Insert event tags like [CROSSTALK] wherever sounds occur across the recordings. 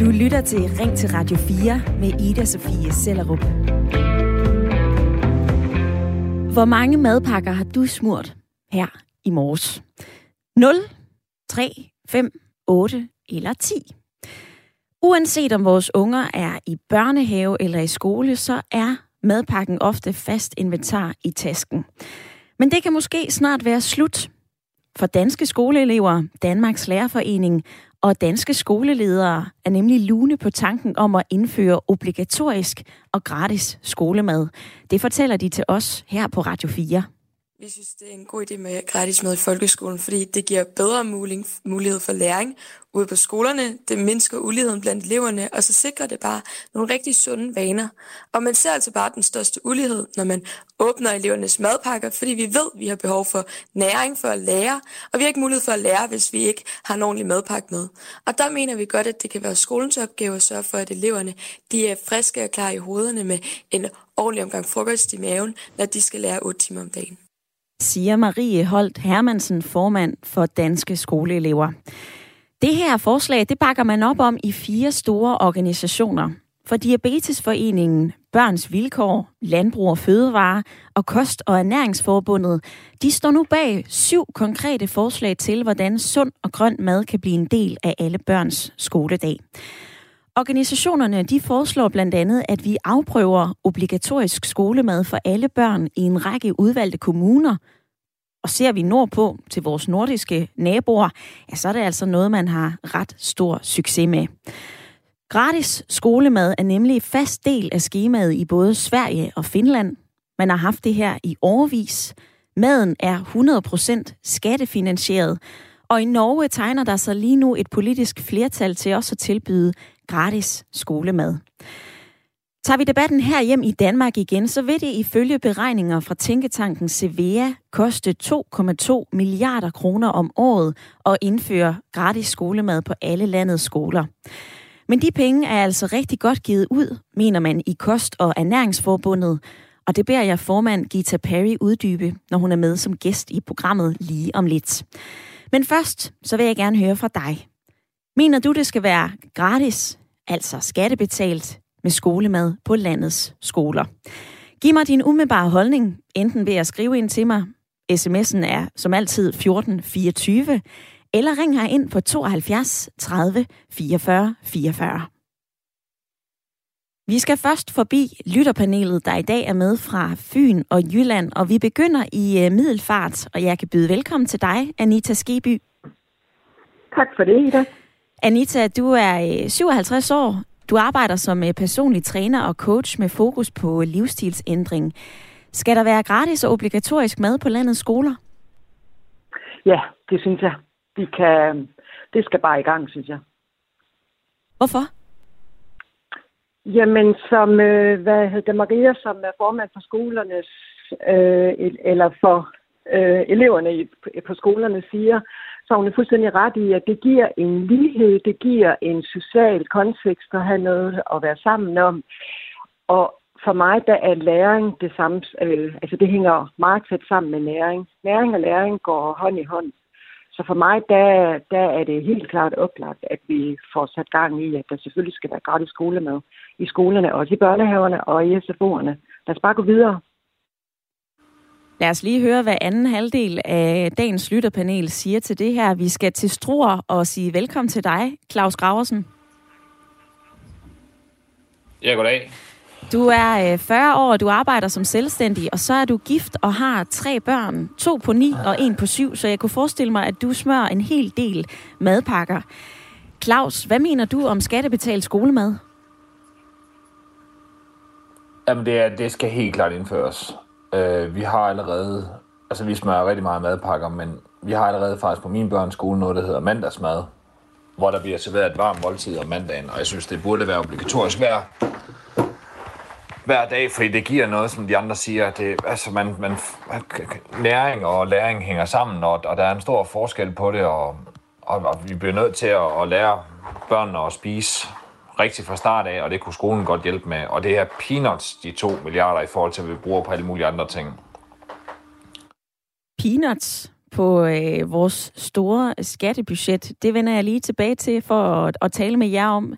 Du lytter til Ring til Radio 4 med Ida Sofie Sellerup. Hvor mange madpakker har du smurt her i morges? 0, 3, 5, 8 eller 10? Uanset om vores unger er i børnehave eller i skole, så er madpakken ofte fast inventar i tasken. Men det kan måske snart være slut. For danske skoleelever, Danmarks Lærerforening og danske skoleledere er nemlig lune på tanken om at indføre obligatorisk og gratis skolemad. Det fortæller de til os her på Radio 4. Vi synes, det er en god idé med gratis mad i folkeskolen, fordi det giver bedre mulighed for læring ude på skolerne. Det mindsker uligheden blandt eleverne, og så sikrer det bare nogle rigtig sunde vaner. Og man ser altså bare den største ulighed, når man åbner elevernes madpakker, fordi vi ved, at vi har behov for næring for at lære, og vi har ikke mulighed for at lære, hvis vi ikke har en ordentlig madpakke med. Og der mener vi godt, at det kan være skolens opgave at sørge for, at eleverne de er friske og klar i hovederne med en ordentlig omgang frokost i maven, når de skal lære 8 timer om dagen siger Marie Holt Hermansen, formand for Danske Skoleelever. Det her forslag, det bakker man op om i fire store organisationer. For Diabetesforeningen, Børns Vilkår, Landbrug og Fødevare og Kost- og Ernæringsforbundet, de står nu bag syv konkrete forslag til, hvordan sund og grøn mad kan blive en del af alle børns skoledag. Organisationerne de foreslår blandt andet, at vi afprøver obligatorisk skolemad for alle børn i en række udvalgte kommuner. Og ser vi nordpå til vores nordiske naboer, ja, så er det altså noget, man har ret stor succes med. Gratis skolemad er nemlig fast del af skemaet i både Sverige og Finland. Man har haft det her i årvis. Maden er 100% skattefinansieret, og i Norge tegner der sig lige nu et politisk flertal til også at tilbyde gratis skolemad. Tager vi debatten her hjem i Danmark igen, så vil det ifølge beregninger fra tænketanken Sevea koste 2,2 milliarder kroner om året at indføre gratis skolemad på alle landets skoler. Men de penge er altså rigtig godt givet ud, mener man i Kost- og Ernæringsforbundet, og det beder jeg formand Gita Perry uddybe, når hun er med som gæst i programmet lige om lidt. Men først, så vil jeg gerne høre fra dig. Mener du, det skal være gratis, altså skattebetalt, med skolemad på landets skoler? Giv mig din umiddelbare holdning, enten ved at skrive ind til mig. SMS'en er som altid 1424, eller ring her ind på 72 30 44 44. Vi skal først forbi lytterpanelet, der i dag er med fra Fyn og Jylland, og vi begynder i øh, Middelfart, og jeg kan byde velkommen til dig, Anita Skeby. Tak for det, Ida. Anita, du er 57 øh, år. Du arbejder som øh, personlig træner og coach med fokus på livsstilsændring. Skal der være gratis og obligatorisk mad på landets skoler? Ja, det synes jeg. Vi kan, det skal bare i gang, synes jeg. Hvorfor? Jamen, som øh, hvad hedder Maria, som er formand for skolernes, øh, eller for øh, eleverne på skolerne siger, så hun er fuldstændig ret i, at det giver en lighed, det giver en social kontekst at have noget at være sammen om. Og for mig, der er læring det samme, øh, altså det hænger meget tæt sammen med næring. Næring og læring går hånd i hånd. Så for mig, der, der er det helt klart oplagt, at vi får sat gang i, at der selvfølgelig skal være gratis skolemad i skolerne, også i børnehaverne og i SFO'erne. Lad os bare gå videre. Lad os lige høre, hvad anden halvdel af dagens lytterpanel siger til det her. Vi skal til Struer og sige velkommen til dig, Claus Graversen. Ja, goddag. Du er 40 øh, år, og du arbejder som selvstændig, og så er du gift og har tre børn. To på ni og en på syv, så jeg kunne forestille mig, at du smører en hel del madpakker. Claus, hvad mener du om skattebetalt skolemad? Jamen, det, er, det skal helt klart indføres. Øh, vi har allerede, altså vi smører rigtig meget madpakker, men vi har allerede faktisk på min børns skole noget, der hedder mandagsmad, hvor der bliver serveret et varmt måltid om mandagen, og jeg synes, det burde være obligatorisk hver, hver dag, fordi det giver noget, som de andre siger. Det, altså man, man, næring og læring hænger sammen, og, og der er en stor forskel på det, og, og, og vi bliver nødt til at, at lære børnene at spise rigtigt fra start af, og det kunne skolen godt hjælpe med. Og det er peanuts, de to milliarder, i forhold til, at vi bruger på alle mulige andre ting. Peanuts på øh, vores store skattebudget. Det vender jeg lige tilbage til for at, at tale med jer om.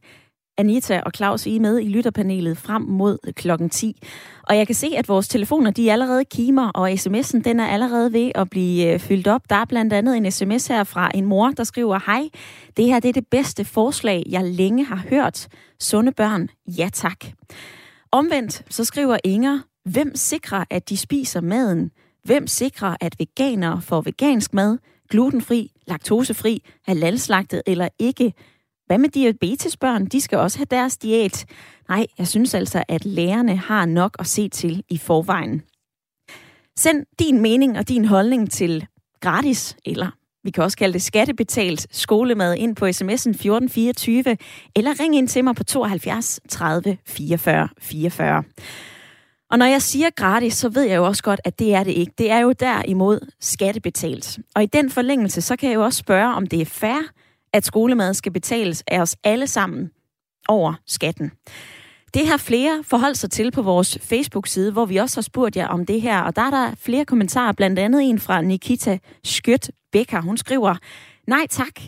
Anita og Claus, I er med i lytterpanelet frem mod klokken 10. Og jeg kan se, at vores telefoner, de er allerede kimer, og sms'en, den er allerede ved at blive øh, fyldt op. Der er blandt andet en sms her fra en mor, der skriver, Hej, det her det er det bedste forslag, jeg længe har hørt. Sunde børn, ja tak. Omvendt, så skriver Inger, hvem sikrer, at de spiser maden? Hvem sikrer, at veganere får vegansk mad, glutenfri, laktosefri, halalslagtet eller ikke? Hvad med diabetesbørn? De skal også have deres diæt. Nej, jeg synes altså, at lærerne har nok at se til i forvejen. Send din mening og din holdning til gratis, eller vi kan også kalde det skattebetalt skolemad ind på sms'en 1424, eller ring ind til mig på 72 30 44 44. Og når jeg siger gratis, så ved jeg jo også godt, at det er det ikke. Det er jo derimod skattebetalt. Og i den forlængelse, så kan jeg jo også spørge, om det er fair, at skolemad skal betales af os alle sammen over skatten. Det har flere forholdt sig til på vores Facebook-side, hvor vi også har spurgt jer om det her, og der er der flere kommentarer, blandt andet en fra Nikita Skødt Becker. Hun skriver, nej tak.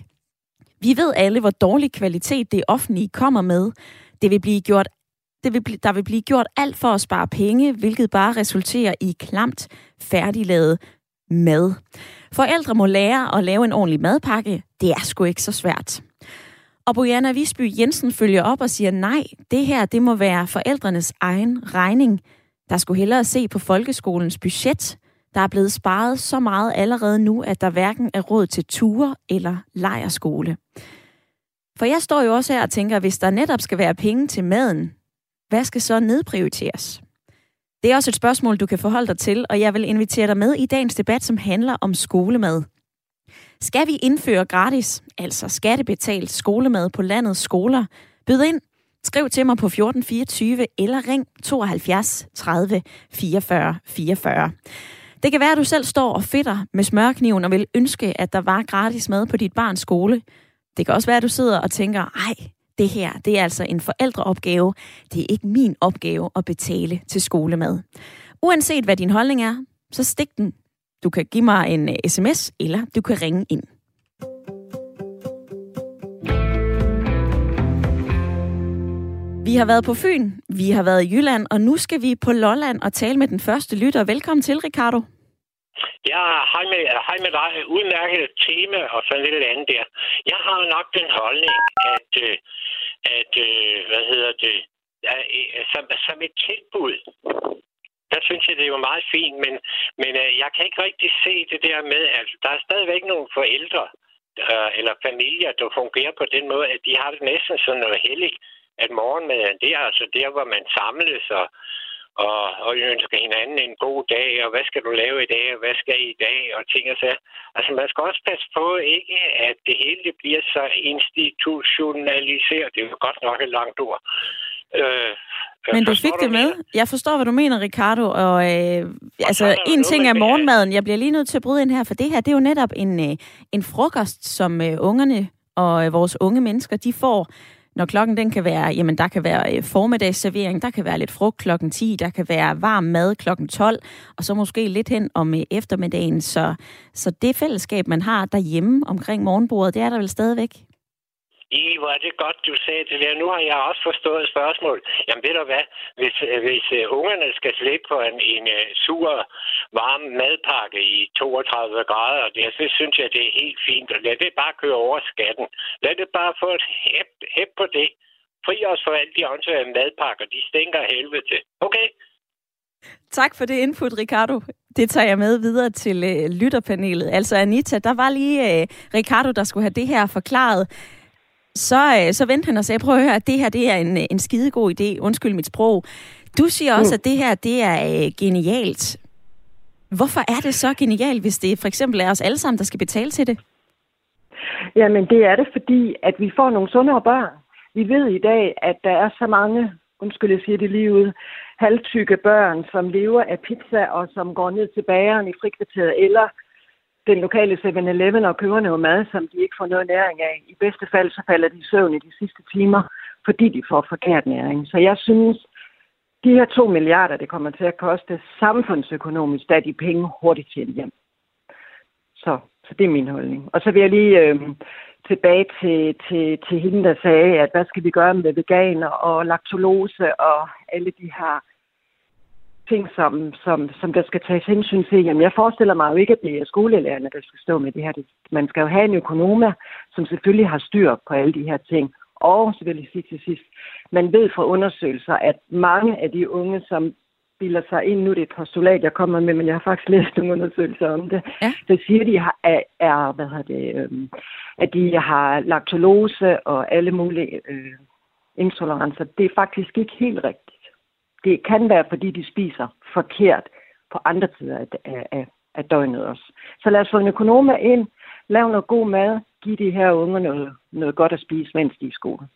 Vi ved alle, hvor dårlig kvalitet det offentlige kommer med. Det vil blive gjort det vil, der vil blive gjort alt for at spare penge, hvilket bare resulterer i klamt, færdiglavet mad. Forældre må lære at lave en ordentlig madpakke. Det er sgu ikke så svært. Og Bojana Visby Jensen følger op og siger, nej, det her det må være forældrenes egen regning. Der skulle hellere se på folkeskolens budget. Der er blevet sparet så meget allerede nu, at der hverken er råd til ture eller lejerskole. For jeg står jo også her og tænker, hvis der netop skal være penge til maden, hvad skal så nedprioriteres? Det er også et spørgsmål, du kan forholde dig til, og jeg vil invitere dig med i dagens debat, som handler om skolemad. Skal vi indføre gratis, altså skattebetalt skolemad på landets skoler? Byd ind. Skriv til mig på 1424 eller ring 72 30 44 44. Det kan være, at du selv står og fitter med smørkniven og vil ønske, at der var gratis mad på dit barns skole. Det kan også være, at du sidder og tænker, ej, det her, det er altså en forældreopgave. Det er ikke min opgave at betale til skolemad. Uanset hvad din holdning er, så stik den. Du kan give mig en øh, sms, eller du kan ringe ind. Vi har været på Fyn, vi har været i Jylland, og nu skal vi på Lolland og tale med den første lytter. Velkommen til, Ricardo. Ja, hej med, hej med dig. Udmærket tema og så lidt andet der. Jeg har nok den holdning, at, øh, at øh, hvad hedder det, øh, som, som et tilbud, der synes jeg, det er jo meget fint, men, men øh, jeg kan ikke rigtig se det der med, at der er stadigvæk nogle forældre øh, eller familier, der fungerer på den måde, at de har det næsten sådan noget heldigt, at morgenmaden, det er altså der, hvor man samles og, og, og ønsker hinanden en god dag, og hvad skal du lave i dag, og hvad skal I i dag, og ting og så. Altså, man skal også passe på, ikke, at det hele bliver så institutionaliseret. Det er jo godt nok et langt ord. Øh, men du fik det med. Jeg forstår, hvad du mener, Ricardo. Og øh, altså, en ting er morgenmaden. Jeg bliver lige nødt til at bryde ind her, for det her, det er jo netop en, øh, en frokost, som øh, ungerne og øh, vores unge mennesker, de får når klokken den kan være, jamen der kan være øh, formiddagsservering, der kan være lidt frugt klokken 10, der kan være varm mad klokken 12, og så måske lidt hen om øh, eftermiddagen. Så, så det fællesskab, man har derhjemme omkring morgenbordet, det er der vel stadigvæk? I, hvor er det godt, du sagde det der. Nu har jeg også forstået spørgsmålet. Jamen ved du hvad, hvis, øh, hvis uh, ungerne skal slippe på en, en uh, sur, varm madpakke i 32 grader, det, så synes jeg, det er helt fint. lad det bare køre over skatten. Lad det bare få et hæb, hæb på det. Fri os for alle de åndssvage madpakker. De stinker helvede til. Okay? Tak for det input, Ricardo. Det tager jeg med videre til uh, lytterpanelet. Altså Anita, der var lige uh, Ricardo, der skulle have det her forklaret så, øh, så vendte han og sagde, prøv at høre, at det her det er en, en skidegod idé, undskyld mit sprog. Du siger også, mm. at det her det er øh, genialt. Hvorfor er det så genialt, hvis det for eksempel er os alle sammen, der skal betale til det? Jamen det er det, fordi at vi får nogle sundere børn. Vi ved i dag, at der er så mange, undskyld jeg siger det lige ud, halvtykke børn, som lever af pizza og som går ned til bageren i frikvarteret eller den lokale 7-Eleven og køber noget mad, som de ikke får noget næring af. I bedste fald så falder de i søvn i de sidste timer, fordi de får forkert næring. Så jeg synes, de her to milliarder, det kommer til at koste samfundsøkonomisk, da de penge hurtigt tjent hjem. Så, så det er min holdning. Og så vil jeg lige øh, tilbage til, til, til hende, der sagde, at hvad skal vi gøre med veganer og laktulose og alle de her ting, som, som, som der skal tages hensyn til. Jamen, jeg forestiller mig jo ikke, at det er skolelærerne, der skal stå med det her. Man skal jo have en økonomer, som selvfølgelig har styr på alle de her ting. Og så vil jeg sige til sidst, man ved fra undersøgelser, at mange af de unge, som bilder sig ind, nu det er et postulat, jeg kommer med, men jeg har faktisk læst nogle undersøgelser om det, ja. der siger, at de har, er, hvad hedder det, øh, at de har laktulose og alle mulige øh, intolerancer. Det er faktisk ikke helt rigtigt. Det kan være, fordi de spiser forkert på andre tider af, af, af døgnet også. Så lad os få en økonomer ind, lav noget god mad, give de her unger noget, noget godt at spise, mens de er i skole.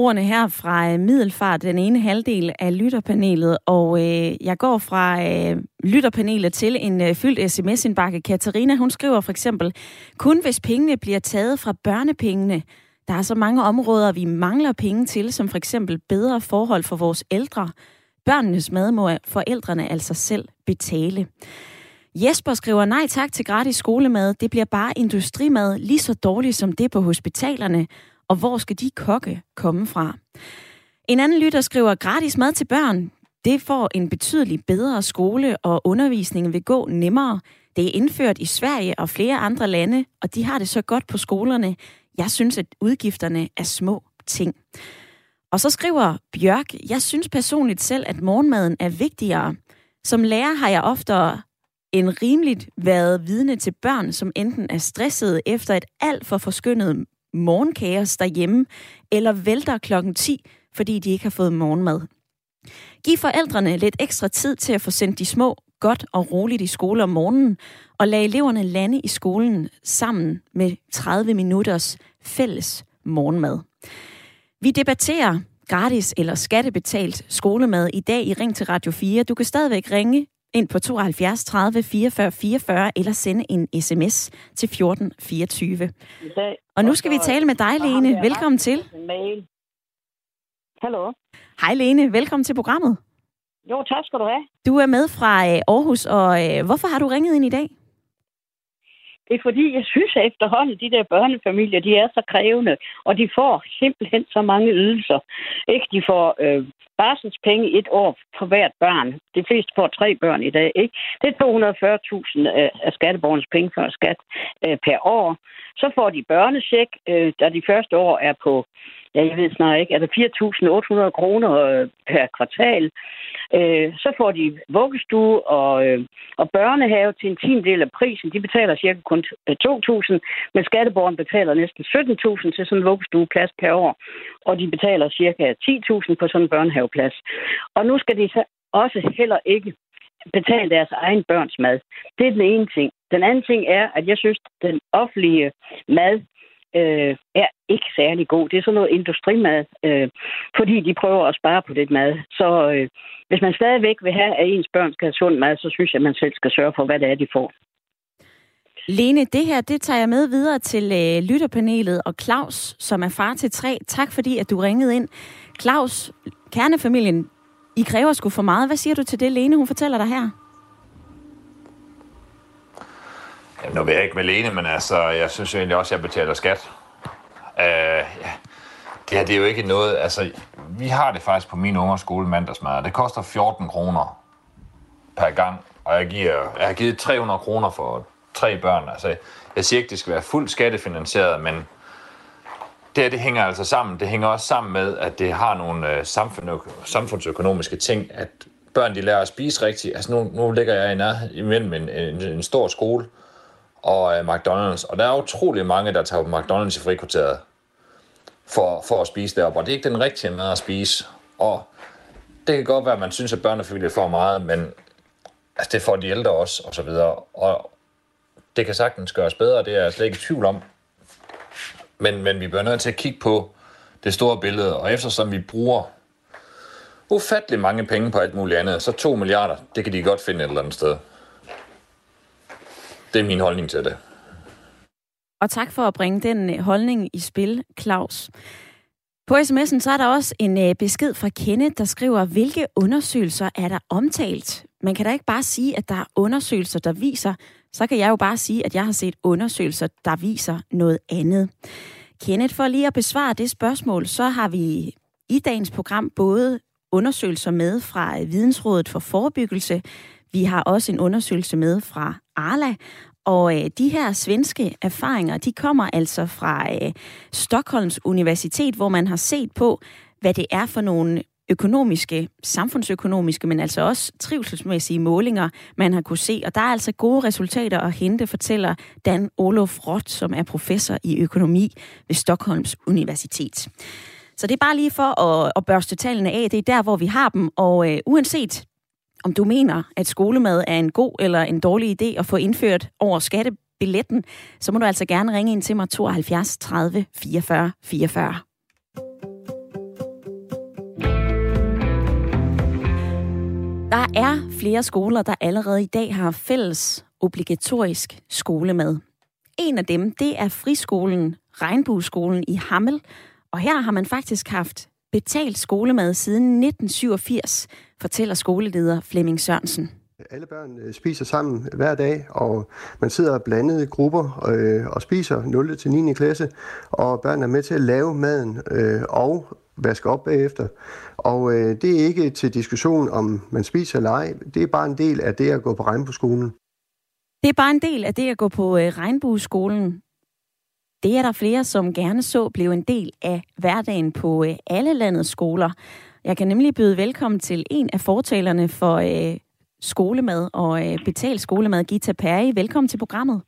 Ordene her fra øh, Middelfart, den ene halvdel af lytterpanelet, og øh, jeg går fra øh, lytterpanelet til en øh, fyldt sms-indbakke. Katarina, hun skriver for eksempel, kun hvis pengene bliver taget fra børnepengene, der er så mange områder, vi mangler penge til, som for eksempel bedre forhold for vores ældre. Børnenes mad må forældrene altså selv betale. Jesper skriver nej tak til gratis skolemad. Det bliver bare industrimad lige så dårligt som det på hospitalerne. Og hvor skal de kokke komme fra? En anden lytter skriver gratis mad til børn. Det får en betydeligt bedre skole, og undervisningen vil gå nemmere. Det er indført i Sverige og flere andre lande, og de har det så godt på skolerne. Jeg synes, at udgifterne er små ting. Og så skriver Bjørk, jeg synes personligt selv, at morgenmaden er vigtigere. Som lærer har jeg oftere en rimeligt været vidne til børn, som enten er stressede efter et alt for forskyndet morgenkaos derhjemme, eller vælter klokken 10, fordi de ikke har fået morgenmad. Giv forældrene lidt ekstra tid til at få sendt de små godt og roligt i skole om morgenen, og lad eleverne lande i skolen sammen med 30 minutters fælles morgenmad. Vi debatterer gratis eller skattebetalt skolemad i dag i Ring til Radio 4. Du kan stadigvæk ringe ind på 72 30 44 44 eller sende en sms til 14 24. Og nu skal vi tale med dig, Lene. Velkommen til. Hallo. Hej Lene, velkommen til programmet. Jo, tak skal du have. Du er med fra øh, Aarhus, og øh, hvorfor har du ringet ind i dag? Det er fordi, jeg synes at efterhånden, de der børnefamilier, de er så krævende, og de får simpelthen så mange ydelser. Ikke? De får øh, barselspenge et år for hvert barn. De fleste får tre børn i dag. Ikke? Det er 240.000 øh, af skatteborgernes penge for skat øh, per år. Så får de børnesæk, øh, der de første år er på ja, jeg ved snart ikke, er der 4.800 kroner øh, per kvartal. Øh, så får de vuggestue og, øh, og børnehave til en tiende del af prisen. De betaler cirka kun øh, 2.000, men skatteborgeren betaler næsten 17.000 til sådan en vuggestueplads per år, og de betaler cirka 10.000 på sådan en børnehaveplads. Og nu skal de så også heller ikke betale deres egen børns mad. Det er den ene ting. Den anden ting er, at jeg synes, at den offentlige mad øh, er ikke særlig god. Det er sådan noget industrimad, øh, fordi de prøver at spare på det mad. Så øh, hvis man stadigvæk vil have, at ens børn skal have sund mad, så synes jeg, at man selv skal sørge for, hvad det er, de får. Lene, det her, det tager jeg med videre til øh, lytterpanelet og Claus, som er far til tre. Tak fordi, at du ringede ind. Claus, kernefamilien, I kræver sgu for meget. Hvad siger du til det, Lene, hun fortæller dig her? Jamen, nu vil jeg ikke være alene, men altså, jeg synes jo egentlig også, at jeg betaler skat. Uh, ja. Det her, det er jo ikke noget, altså, vi har det faktisk på min ungers skole mandagsmad, det koster 14 kroner per gang, og jeg, giver, jeg har givet 300 kroner for tre børn. Altså, jeg siger ikke, det skal være fuldt skattefinansieret, men det her, det hænger altså sammen. Det hænger også sammen med, at det har nogle øh, samfundsøkonomiske ting, at børn de lærer at spise rigtigt. Altså nu, nu ligger jeg i nær, imellem en, en, en stor skole og øh, McDonald's, og der er utrolig mange, der tager på McDonald's i frikvarteret for, for at spise deroppe, og det er ikke den rigtige mad at spise. Og det kan godt være, at man synes, at børnefamilier får meget, men altså, det får de ældre også, og så videre. Og det kan sagtens gøres bedre, det er jeg slet ikke i tvivl om. Men, men vi bliver nødt til at kigge på det store billede, og eftersom vi bruger ufattelig mange penge på alt muligt andet, så 2 milliarder, det kan de godt finde et eller andet sted. Det er min holdning til det. Og tak for at bringe den øh, holdning i spil, Claus. På sms'en så er der også en øh, besked fra Kenneth, der skriver, hvilke undersøgelser er der omtalt? man kan da ikke bare sige, at der er undersøgelser, der viser, så kan jeg jo bare sige, at jeg har set undersøgelser, der viser noget andet. Kenneth, for lige at besvare det spørgsmål, så har vi i dagens program både undersøgelser med fra øh, Vidensrådet for Forebyggelse, vi har også en undersøgelse med fra Arla, og øh, de her svenske erfaringer, de kommer altså fra øh, Stockholms Universitet, hvor man har set på, hvad det er for nogle økonomiske, samfundsøkonomiske, men altså også trivselsmæssige målinger, man har kunne se. Og der er altså gode resultater at hente, fortæller Dan Olof Roth, som er professor i økonomi ved Stockholms Universitet. Så det er bare lige for at, at børste tallene af. Det er der, hvor vi har dem. Og øh, uanset om du mener, at skolemad er en god eller en dårlig idé at få indført over skattebilletten, så må du altså gerne ringe ind til mig 72 30 44 44. Der er flere skoler, der allerede i dag har fælles obligatorisk skolemad. En af dem, det er friskolen Regnbueskolen i Hammel, og her har man faktisk haft betalt skolemad siden 1987, fortæller skoleleder Flemming Sørensen. Alle børn øh, spiser sammen hver dag, og man sidder blandet i grupper øh, og spiser 0. til 9. klasse, og børnene er med til at lave maden øh, og vaske op bagefter. Og øh, det er ikke til diskussion, om man spiser eller ej. Det er bare en del af det at gå på regnbueskolen. Det er bare en del af det at gå på øh, regnbueskolen. Det er der flere, som gerne så blev en del af hverdagen på øh, alle landets skoler. Jeg kan nemlig byde velkommen til en af fortalerne for øh, skolemad og øh, betalt skolemad, Gita Perry. Velkommen til programmet.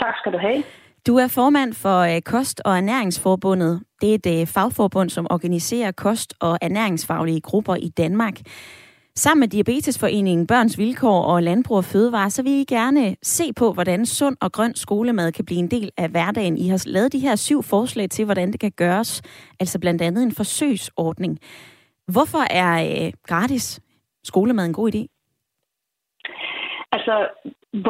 Tak skal du have. Du er formand for øh, Kost- og Ernæringsforbundet. Det er et øh, fagforbund, som organiserer kost- og ernæringsfaglige grupper i Danmark. Sammen med Diabetesforeningen, Børns Vilkår og Landbrug og Fødevare, så vil I gerne se på, hvordan sund og grøn skolemad kan blive en del af hverdagen. I har lavet de her syv forslag til, hvordan det kan gøres, altså blandt andet en forsøgsordning. Hvorfor er øh, gratis skolemad en god idé? Altså,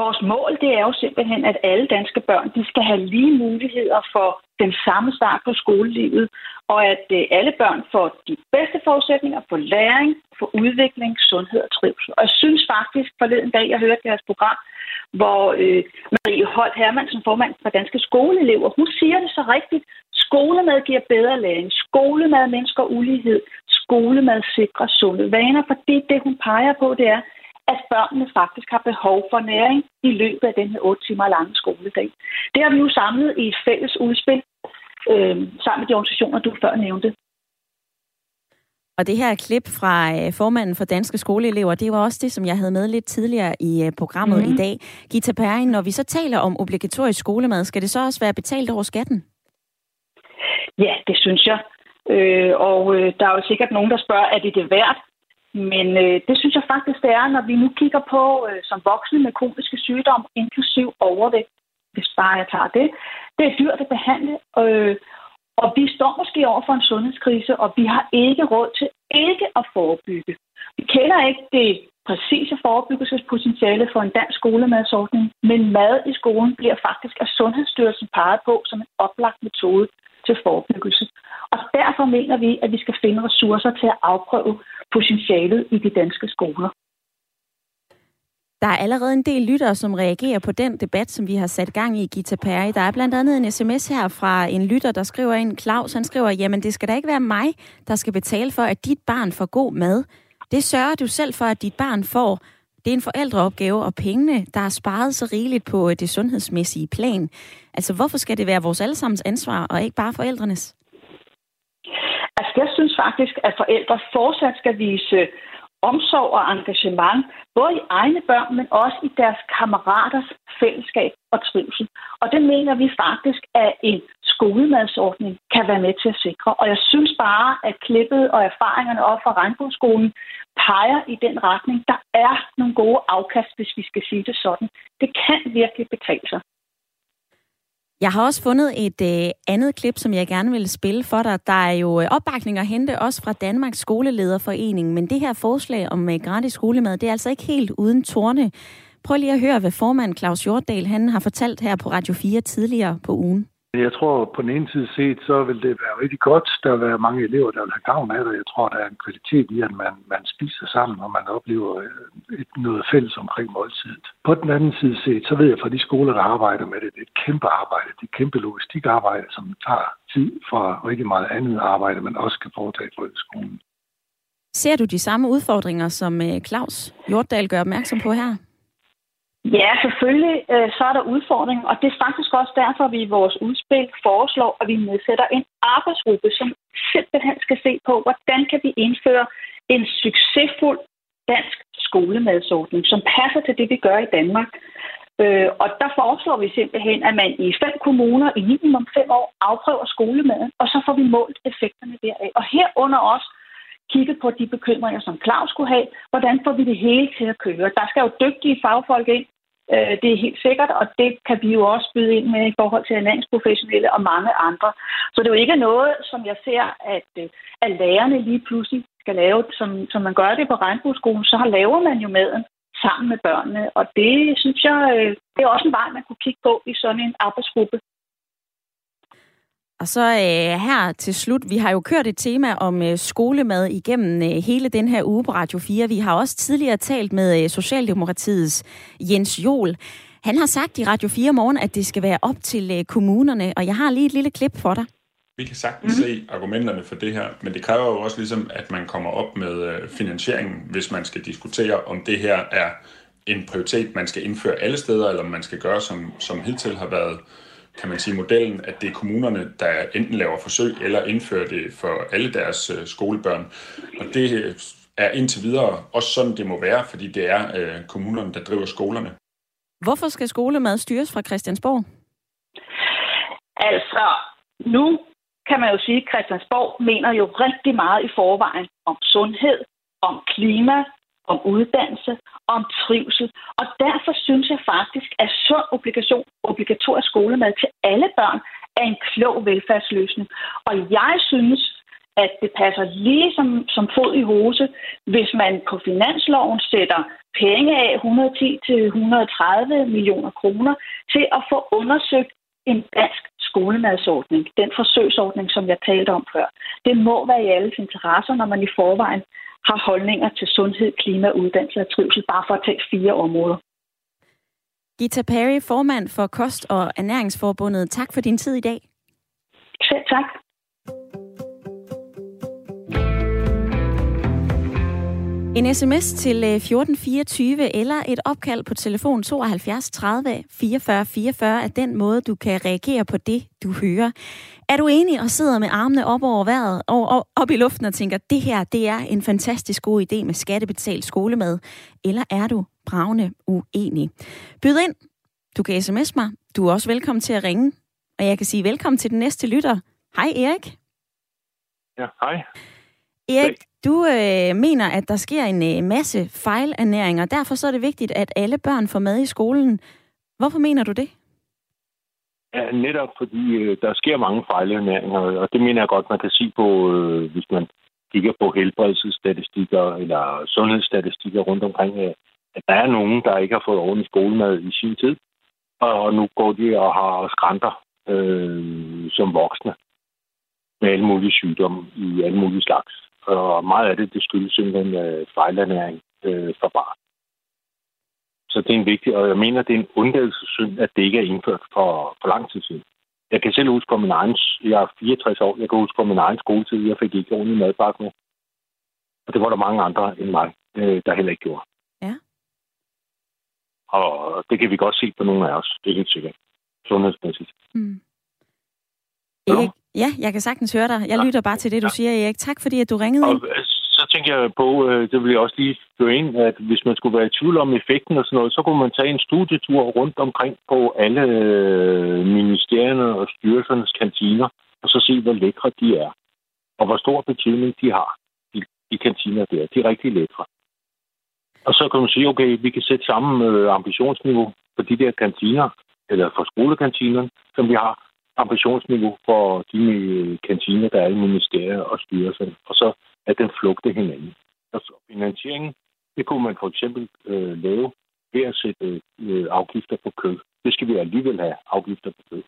vores mål det er jo simpelthen, at alle danske børn de skal have lige muligheder for den samme start på skolelivet, og at øh, alle børn får de bedste forudsætninger for læring, for udvikling, sundhed og trivsel. Og jeg synes faktisk forleden dag, jeg hørte deres program, hvor øh, Marie Holt Hermansen, formand for Danske Skoleelever, hun siger det så rigtigt. Skolemad giver bedre læring. Skolemad mennesker ulighed. Skolemad sikrer sunde vaner, fordi det, hun peger på, det er, at børnene faktisk har behov for næring i løbet af den her 8 timer lange skoledag. Det har vi jo samlet i et fælles udspil øh, sammen med de organisationer, du før nævnte. Og det her klip fra øh, formanden for Danske Skoleelever, det var også det, som jeg havde med lidt tidligere i øh, programmet mm. i dag. Gita Perrin, når vi så taler om obligatorisk skolemad, skal det så også være betalt over skatten? Ja, det synes jeg. Øh, og øh, der er jo sikkert nogen, der spørger, er det det værd? Men øh, det synes jeg faktisk, det er, når vi nu kigger på øh, som voksne med kroniske sygdomme, inklusiv overvægt, hvis bare jeg tager det. Det er dyrt at behandle, øh, og vi står måske over for en sundhedskrise, og vi har ikke råd til ikke at forebygge. Vi kender ikke det præcise forebyggelsespotentiale for en dansk skolemadsordning, men mad i skolen bliver faktisk af Sundhedsstyrelsen peget på som en oplagt metode til forebyggelse. Og derfor mener vi, at vi skal finde ressourcer til at afprøve potentialet i de danske skoler. Der er allerede en del lyttere, som reagerer på den debat, som vi har sat gang i, Gita Perry. Der er blandt andet en sms her fra en lytter, der skriver ind, Claus, han skriver, jamen det skal da ikke være mig, der skal betale for, at dit barn får god mad. Det sørger du selv for, at dit barn får. Det er en forældreopgave, og pengene, der er sparet så rigeligt på øh, det sundhedsmæssige plan. Altså, hvorfor skal det være vores allesammens ansvar, og ikke bare forældrenes? Altså, jeg synes faktisk, at forældre fortsat skal vise omsorg og engagement, både i egne børn, men også i deres kammeraters fællesskab og trivsel. Og det mener vi faktisk, at en skolemadsordning kan være med til at sikre. Og jeg synes bare, at klippet og erfaringerne op fra Regnbueskolen peger i den retning. Der er nogle gode afkast, hvis vi skal sige det sådan. Det kan virkelig betale sig. Jeg har også fundet et øh, andet klip, som jeg gerne vil spille for dig. Der er jo øh, opbakning at hente også fra Danmarks Skolelederforening, men det her forslag om øh, gratis skolemad, det er altså ikke helt uden torne. Prøv lige at høre, hvad formand Claus Jorddal han har fortalt her på Radio 4 tidligere på ugen. Jeg tror, på den ene side set, så vil det være rigtig godt. Der vil være mange elever, der vil have gavn af det. Jeg tror, der er en kvalitet i, at man, man spiser sammen, og man oplever øh, et, noget fælles omkring måltidet. På den anden side set, så ved jeg fra de skoler, der arbejder med det, det er et kæmpe arbejde. Det er et kæmpe logistikarbejde, som tager tid fra rigtig meget andet arbejde, man også kan foretage i folkeskolen. Ser du de samme udfordringer, som øh, Claus Hjortdal gør opmærksom på her? Ja, selvfølgelig øh, så er der udfordringer, og det er faktisk også derfor, at vi i vores udspil foreslår, at vi nedsætter en arbejdsgruppe, som simpelthen skal se på, hvordan kan vi indføre en succesfuld dansk skolemadsordning, som passer til det, vi gør i Danmark. Øh, og der foreslår vi simpelthen, at man i fem kommuner i minimum fem år afprøver skolemaden, og så får vi målt effekterne deraf. Og herunder også kigget på de bekymringer, som Claus skulle have. Hvordan får vi det hele til at køre? Der skal jo dygtige fagfolk ind, Øh, det er helt sikkert, og det kan vi jo også byde ind med i forhold til ernæringsprofessionelle og mange andre. Så det er jo ikke noget, som jeg ser, at, øh, at lærerne lige pludselig skal lave, som, som man gør det på regnbueskolen, så laver man jo maden sammen med børnene, og det synes jeg, øh, det er også en vej, man kunne kigge på i sådan en arbejdsgruppe. Og så øh, her til slut, vi har jo kørt et tema om øh, skolemad igennem øh, hele den her uge på Radio 4. Vi har også tidligere talt med øh, Socialdemokratiets Jens Jol. Han har sagt i Radio 4 morgen, at det skal være op til øh, kommunerne, og jeg har lige et lille klip for dig. Vi kan sagtens mm. se argumenterne for det her, men det kræver jo også ligesom, at man kommer op med øh, finansieringen, hvis man skal diskutere, om det her er en prioritet, man skal indføre alle steder, eller om man skal gøre, som, som hidtil har været kan man sige, modellen, at det er kommunerne, der enten laver forsøg eller indfører det for alle deres øh, skolebørn. Og det er indtil videre også sådan, det må være, fordi det er øh, kommunerne, der driver skolerne. Hvorfor skal skolemad styres fra Christiansborg? Altså, nu kan man jo sige, at Christiansborg mener jo rigtig meget i forvejen om sundhed, om klima, om uddannelse, om trivsel. Og derfor synes jeg faktisk, at sund obligation, obligatorisk skolemad til alle børn er en klog velfærdsløsning. Og jeg synes, at det passer lige som, som fod i hose, hvis man på finansloven sætter penge af 110-130 millioner kroner til at få undersøgt en dansk skolemadsordning, den forsøgsordning, som jeg talte om før. Det må være i alles interesser, når man i forvejen har holdninger til sundhed, klima, uddannelse og trivsel, bare for at tage fire områder. Gita Perry, formand for Kost- og Ernæringsforbundet. Tak for din tid i dag. Selv tak. En sms til 1424 øh, eller et opkald på telefon 72 30 44 44 er den måde, du kan reagere på det, du hører. Er du enig og sidder med armene op over vejret og op i luften og tænker, det her det er en fantastisk god idé med skattebetalt skolemad? Eller er du bravende uenig? Byd ind. Du kan sms mig. Du er også velkommen til at ringe. Og jeg kan sige velkommen til den næste lytter. Hej Erik. Ja, hej. Erik, du øh, mener, at der sker en øh, masse fejlernæring, og derfor så er det vigtigt, at alle børn får mad i skolen. Hvorfor mener du det? Ja, netop fordi øh, der sker mange fejlernæringer, og det mener jeg godt, man kan sige på, øh, hvis man kigger på helbredelsesstatistikker eller sundhedsstatistikker rundt omkring, øh, at der er nogen, der ikke har fået ordentlig skolemad i sin tid, og nu går de og har skrænter øh, som voksne med alle mulige sygdomme i alle mulige slags. Og meget af det, det skyldes simpelthen øh, fejlernæring øh, for barn. Så det er en vigtig, og jeg mener, det er en undladelsessynd, at det ikke er indført for, for lang tid siden. Jeg kan selv huske på min egen, jeg er 64 år, jeg kan huske på min egen skoletid, jeg fik ikke ordentlig madpakke med. Og det var der mange andre end mig, øh, der heller ikke gjorde. Ja. Og det kan vi godt se på nogle af os, det er helt sikkert. Sundhedsmæssigt. Mm. Erik, ja, jeg kan sagtens høre dig. Jeg ja. lytter bare til det, du ja. siger, Erik. Tak fordi, at du ringede og, Så tænker jeg på, øh, det vil jeg også lige gøre ind, at hvis man skulle være i tvivl om effekten og sådan noget, så kunne man tage en studietur rundt omkring på alle øh, ministerierne og styrelsernes kantiner, og så se, hvor lækre de er, og hvor stor betydning de har, de, de kantiner der. De er rigtig lækre. Og så kan man sige, okay, vi kan sætte samme øh, ambitionsniveau for de der kantiner, eller for skolekantinerne, som vi har ambitionsniveau for de øh, kantiner, der er i ministerier og styrelser, og så at den flugte hinanden. Altså så finansieringen, det kunne man for eksempel øh, lave ved at sætte øh, afgifter på kød. Det skal vi alligevel have afgifter på kød.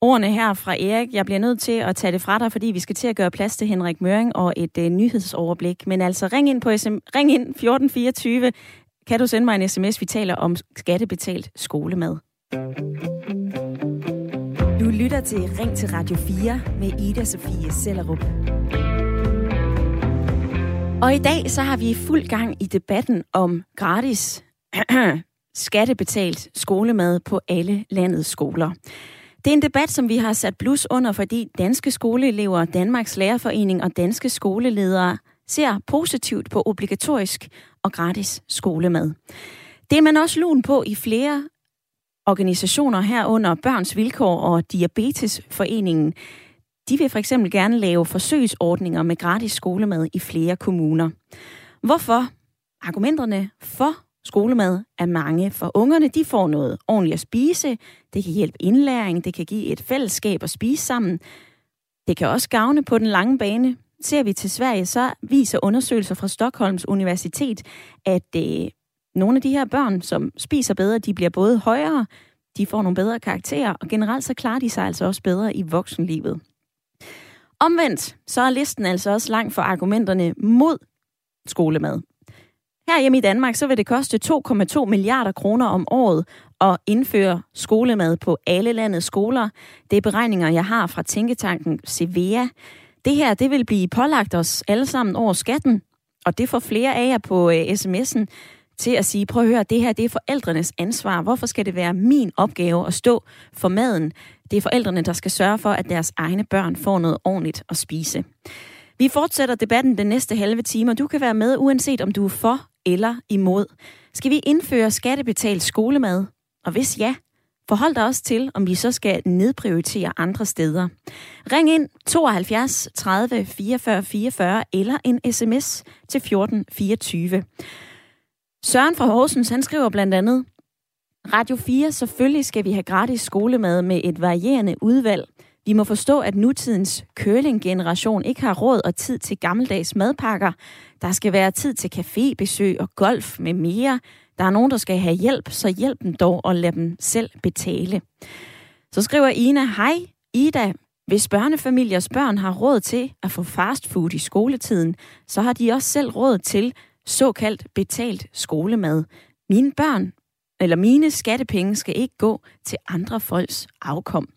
Ordene her fra Erik. Jeg bliver nødt til at tage det fra dig, fordi vi skal til at gøre plads til Henrik Møring og et øh, nyhedsoverblik. Men altså, ring ind på SM, ring ind 1424. Kan du sende mig en sms? Vi taler om skattebetalt skolemad. Du lytter til Ring til Radio 4 med Ida Sofie Sellerup. Og i dag så har vi fuld gang i debatten om gratis [CLEARS THROAT] skattebetalt skolemad på alle landets skoler. Det er en debat, som vi har sat blus under, fordi danske skoleelever, Danmarks Lærerforening og danske skoleledere ser positivt på obligatorisk og gratis skolemad. Det er man også lun på i flere organisationer herunder Børns Vilkår og Diabetesforeningen. De vil for eksempel gerne lave forsøgsordninger med gratis skolemad i flere kommuner. Hvorfor? Argumenterne for skolemad er mange, for ungerne de får noget ordentligt at spise, det kan hjælpe indlæring, det kan give et fællesskab at spise sammen. Det kan også gavne på den lange bane. Ser vi til Sverige, så viser undersøgelser fra Stockholms Universitet, at øh, nogle af de her børn, som spiser bedre, de bliver både højere, de får nogle bedre karakterer, og generelt så klarer de sig altså også bedre i voksenlivet. Omvendt, så er listen altså også lang for argumenterne mod skolemad. Her hjemme i Danmark, så vil det koste 2,2 milliarder kroner om året at indføre skolemad på alle landets skoler. Det er beregninger, jeg har fra tænketanken Sevea. Det her, det vil blive pålagt os alle sammen over skatten, og det får flere af jer på uh, sms'en til at sige, prøv at høre, det her det er forældrenes ansvar. Hvorfor skal det være min opgave at stå for maden? Det er forældrene, der skal sørge for, at deres egne børn får noget ordentligt at spise. Vi fortsætter debatten den næste halve time, og du kan være med, uanset om du er for eller imod. Skal vi indføre skattebetalt skolemad? Og hvis ja, forhold dig også til, om vi så skal nedprioritere andre steder. Ring ind 72 30 44 44 eller en sms til 14 24. Søren fra Horsens, han skriver blandt andet, Radio 4, selvfølgelig skal vi have gratis skolemad med et varierende udvalg. Vi må forstå, at nutidens curling-generation ikke har råd og tid til gammeldags madpakker. Der skal være tid til cafébesøg og golf med mere. Der er nogen, der skal have hjælp, så hjælp dem dog og lad dem selv betale. Så skriver Ina, hej Ida, hvis børnefamiliers børn har råd til at få fast food i skoletiden, så har de også selv råd til såkaldt betalt skolemad. Mine børn, eller mine skattepenge, skal ikke gå til andre folks afkom.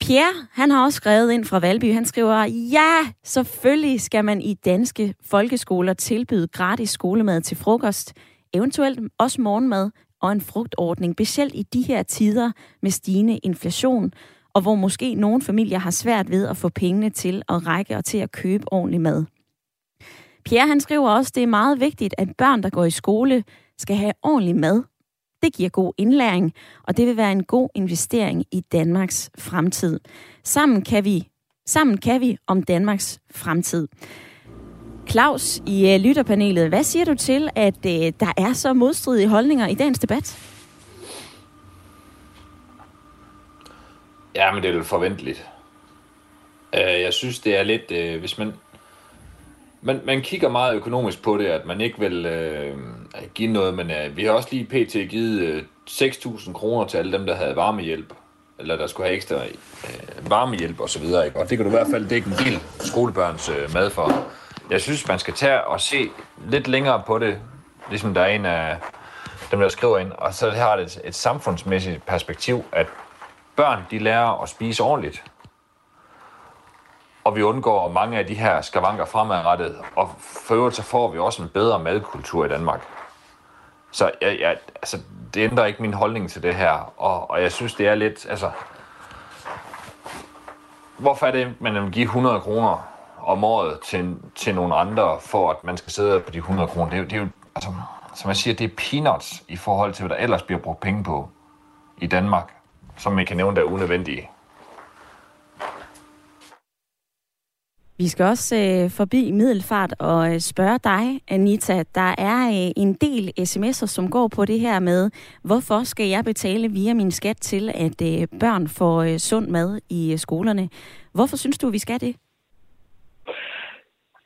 Pierre, han har også skrevet ind fra Valby. Han skriver, ja, selvfølgelig skal man i danske folkeskoler tilbyde gratis skolemad til frokost, eventuelt også morgenmad og en frugtordning, specielt i de her tider med stigende inflation, og hvor måske nogle familier har svært ved at få pengene til at række og til at købe ordentlig mad. Pierre han skriver også, at det er meget vigtigt, at børn, der går i skole, skal have ordentlig mad. Det giver god indlæring, og det vil være en god investering i Danmarks fremtid. Sammen kan vi, sammen kan vi om Danmarks fremtid. Claus i øh, lytterpanelet, hvad siger du til, at øh, der er så modstridige holdninger i dagens debat? Ja, men det er jo forventeligt. Øh, jeg synes, det er lidt, hvis man man, man kigger meget økonomisk på det, at man ikke vil øh, give noget, men øh, vi har også lige pt. givet øh, 6.000 kroner til alle dem, der havde varmehjælp, eller der skulle have ekstra øh, varmehjælp og så videre, ikke? og det kan du i hvert fald dække en del skolebørns øh, mad for. Jeg synes, man skal tage og se lidt længere på det, ligesom der er en af dem, der skriver ind, og så har det et, et samfundsmæssigt perspektiv, at børn, de lærer at spise ordentligt og vi undgår mange af de her skavanker fremadrettet, og for øvrigt så får vi også en bedre madkultur i Danmark. Så jeg, jeg, altså, det ændrer ikke min holdning til det her, og, og jeg synes, det er lidt, altså, hvorfor er det, man vil give 100 kroner om året til, til nogle andre, for at man skal sidde på de 100 kroner? Det er, det er jo, altså, som jeg siger, det er peanuts i forhold til, hvad der ellers bliver brugt penge på i Danmark, som man kan nævne, der er unødvendige. Vi skal også øh, forbi Middelfart og øh, spørge dig, Anita. Der er øh, en del sms'er, som går på det her med, hvorfor skal jeg betale via min skat til, at øh, børn får øh, sund mad i øh, skolerne? Hvorfor synes du, vi skal det?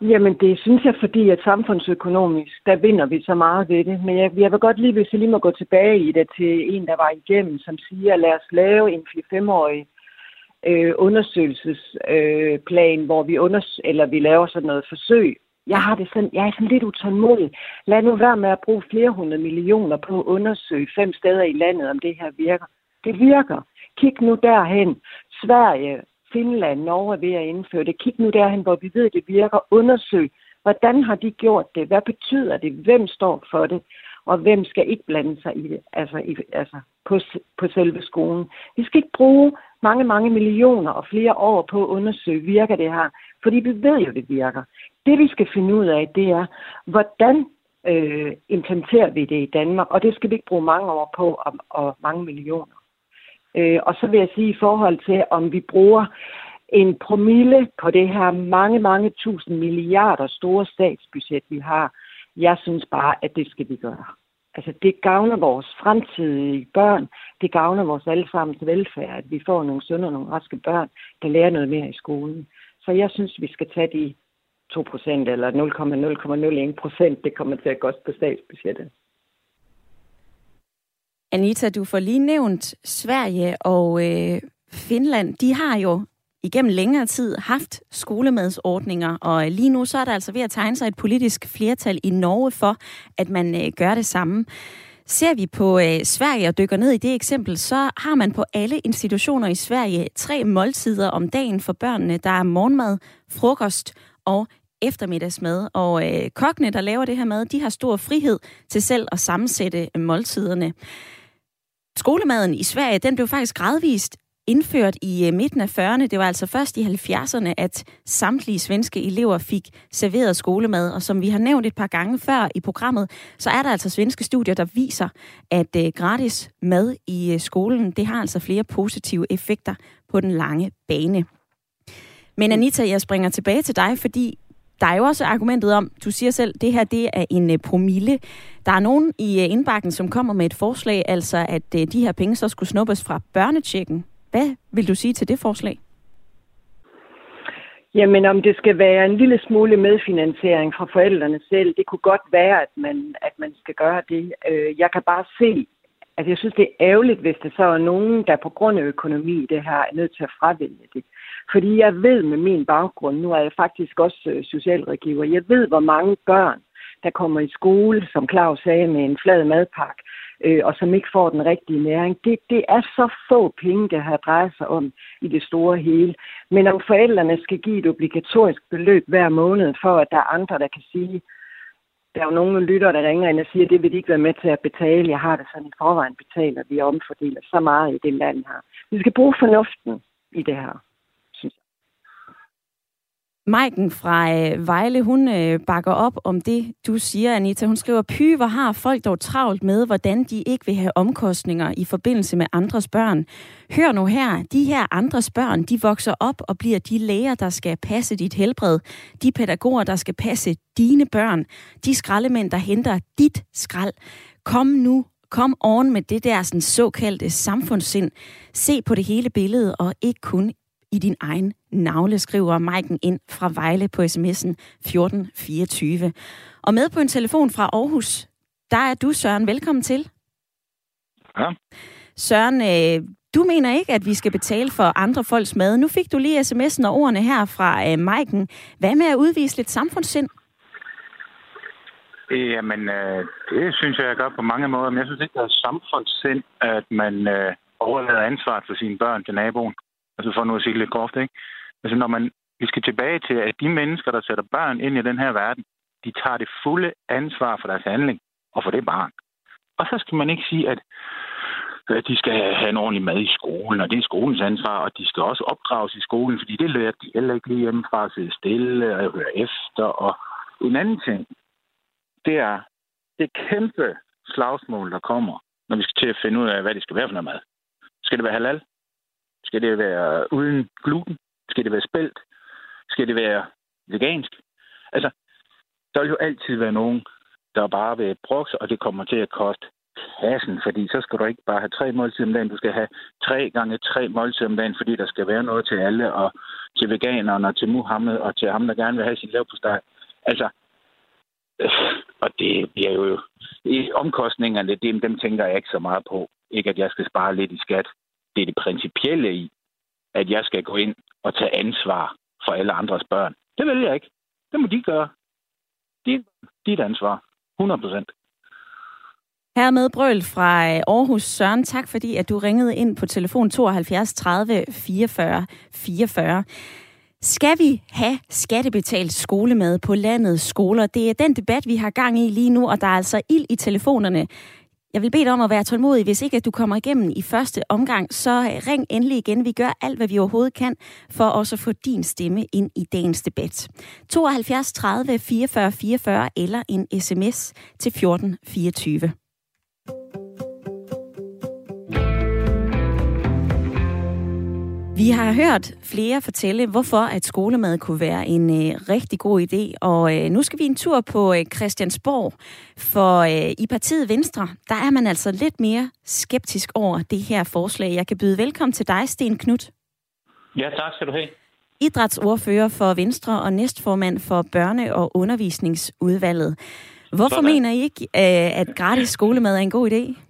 Jamen, det synes jeg, fordi at samfundsøkonomisk, der vinder vi så meget ved det. Men jeg, jeg vil godt lige, hvis jeg lige må gå tilbage i det til en, der var igennem, som siger, lad os lave en 4-5-årig øh, undersøgelsesplan, øh, hvor vi, unders- eller vi laver sådan noget forsøg. Jeg har det sådan, jeg er sådan lidt utålmodig. Lad nu være med at bruge flere hundrede millioner på at undersøge fem steder i landet, om det her virker. Det virker. Kig nu derhen. Sverige, Finland, Norge er ved at indføre det. Kig nu derhen, hvor vi ved, at det virker. Undersøg, hvordan har de gjort det? Hvad betyder det? Hvem står for det? Og hvem skal ikke blande sig i det? Altså, i, altså på, på selve skolen. Vi skal ikke bruge mange, mange millioner og flere år på at undersøge, virker det her? Fordi vi ved jo, det virker. Det vi skal finde ud af, det er, hvordan øh, implementerer vi det i Danmark? Og det skal vi ikke bruge mange år på og, og mange millioner. Øh, og så vil jeg sige i forhold til, om vi bruger en promille på det her mange, mange tusind milliarder store statsbudget, vi har. Jeg synes bare, at det skal vi gøre. Altså, det gavner vores fremtidige børn. Det gavner vores allesammens velfærd, at vi får nogle sunde og nogle raske børn, der lærer noget mere i skolen. Så jeg synes, vi skal tage de 2 procent eller 0,0,01 procent, det kommer til at gå på statsbudgettet. Anita, du får lige nævnt Sverige og øh, Finland. De har jo igennem længere tid haft skolemadsordninger, og lige nu så er der altså ved at tegne sig et politisk flertal i Norge for, at man øh, gør det samme. Ser vi på øh, Sverige og dykker ned i det eksempel, så har man på alle institutioner i Sverige tre måltider om dagen for børnene. Der er morgenmad, frokost og eftermiddagsmad. Og øh, kokkene, der laver det her mad, de har stor frihed til selv at sammensætte måltiderne. Skolemaden i Sverige, den blev faktisk gradvist indført i øh, midten af 40'erne. Det var altså først i 70'erne, at samtlige svenske elever fik serveret skolemad. Og som vi har nævnt et par gange før i programmet, så er der altså svenske studier, der viser, at øh, gratis mad i øh, skolen, det har altså flere positive effekter på den lange bane. Men Anita, jeg springer tilbage til dig, fordi der er jo også argumentet om, du siger selv, det her det er en promille. Der er nogen i indbakken, som kommer med et forslag, altså at de her penge så skulle snuppes fra børnetjekken. Hvad vil du sige til det forslag? Jamen, om det skal være en lille smule medfinansiering fra forældrene selv, det kunne godt være, at man, at man skal gøre det. Øh, jeg kan bare se, at jeg synes, det er ærgerligt, hvis der så er nogen, der på grund af økonomi det her er nødt til at fravælge det. Fordi jeg ved med min baggrund, nu er jeg faktisk også øh, socialrådgiver, jeg ved, hvor mange børn, der kommer i skole, som Claus sagde, med en flad madpakke, øh, og som ikke får den rigtige næring. Det, det er så få penge, det her drejer sig om i det store hele. Men om forældrene skal give et obligatorisk beløb hver måned, for at der er andre, der kan sige, der er jo nogle lytter, der ringer ind og siger, det vil de ikke være med til at betale. Jeg har det sådan i forvejen betalt, og vi omfordeler så meget i det land her. Vi skal bruge fornuften i det her. Maiken fra øh, Vejle, hun øh, bakker op om det, du siger, Anita. Hun skriver, Py, hvor har folk dog travlt med, hvordan de ikke vil have omkostninger i forbindelse med andres børn. Hør nu her, de her andres børn, de vokser op og bliver de læger, der skal passe dit helbred. De pædagoger, der skal passe dine børn. De skraldemænd, der henter dit skrald. Kom nu Kom oven med det der sådan, såkaldte samfundssind. Se på det hele billede, og ikke kun i din egen navle, skriver Maiken ind fra Vejle på sms'en 1424. Og med på en telefon fra Aarhus, der er du, Søren. Velkommen til. Ja. Søren, øh, du mener ikke, at vi skal betale for andre folks mad. Nu fik du lige sms'en og ordene her fra øh, Maiken. Hvad med at udvise lidt samfundssind? Jamen, øh, det synes jeg, jeg gør på mange måder. Men jeg synes ikke, det er samfundssind, at man øh, overlader ansvaret for sine børn til naboen. Altså for nu at sige lidt groft, ikke? Altså når man, vi skal tilbage til, at de mennesker, der sætter børn ind i den her verden, de tager det fulde ansvar for deres handling og for det barn. Og så skal man ikke sige, at at de skal have en ordentlig mad i skolen, og det er skolens ansvar, og de skal også opdrages i skolen, fordi det lærer de heller ikke lige hjemmefra at sidde stille og høre efter. Og en anden ting, det er det kæmpe slagsmål, der kommer, når vi skal til at finde ud af, hvad det skal være for noget mad. Skal det være halal? Skal det være uden gluten? Skal det være spelt? Skal det være vegansk? Altså, der vil jo altid være nogen, der bare vil brokse, og det kommer til at koste kassen, fordi så skal du ikke bare have tre måltider om dagen, du skal have tre gange tre måltider om dagen, fordi der skal være noget til alle, og til veganerne, og til Muhammed, og til ham, der gerne vil have sin steg. Altså, øh, og det bliver jo... I omkostningerne, dem, dem tænker jeg ikke så meget på. Ikke, at jeg skal spare lidt i skat. Det er det principielle i, at jeg skal gå ind og tage ansvar for alle andres børn. Det vil jeg ikke. Det må de gøre. Det er dit ansvar. 100 procent. Hermed Brøl fra øh, Aarhus. Søren, tak fordi at du ringede ind på telefon 72 30 44 44. Skal vi have skattebetalt skolemad på landets skoler? Det er den debat, vi har gang i lige nu, og der er altså ild i telefonerne. Jeg vil bede dig om at være tålmodig. Hvis ikke at du kommer igennem i første omgang, så ring endelig igen. Vi gør alt, hvad vi overhovedet kan, for også at få din stemme ind i dagens debat. 72 30 44 44 eller en sms til 14 24. Vi har hørt flere fortælle, hvorfor at skolemad kunne være en øh, rigtig god idé. Og øh, nu skal vi en tur på øh, Christiansborg. For øh, i partiet Venstre, der er man altså lidt mere skeptisk over det her forslag. Jeg kan byde velkommen til dig, Sten Knut. Ja, tak skal du have. Idrætsordfører for Venstre og næstformand for Børne- og Undervisningsudvalget. Hvorfor Sådan. mener I ikke, øh, at gratis skolemad er en god idé?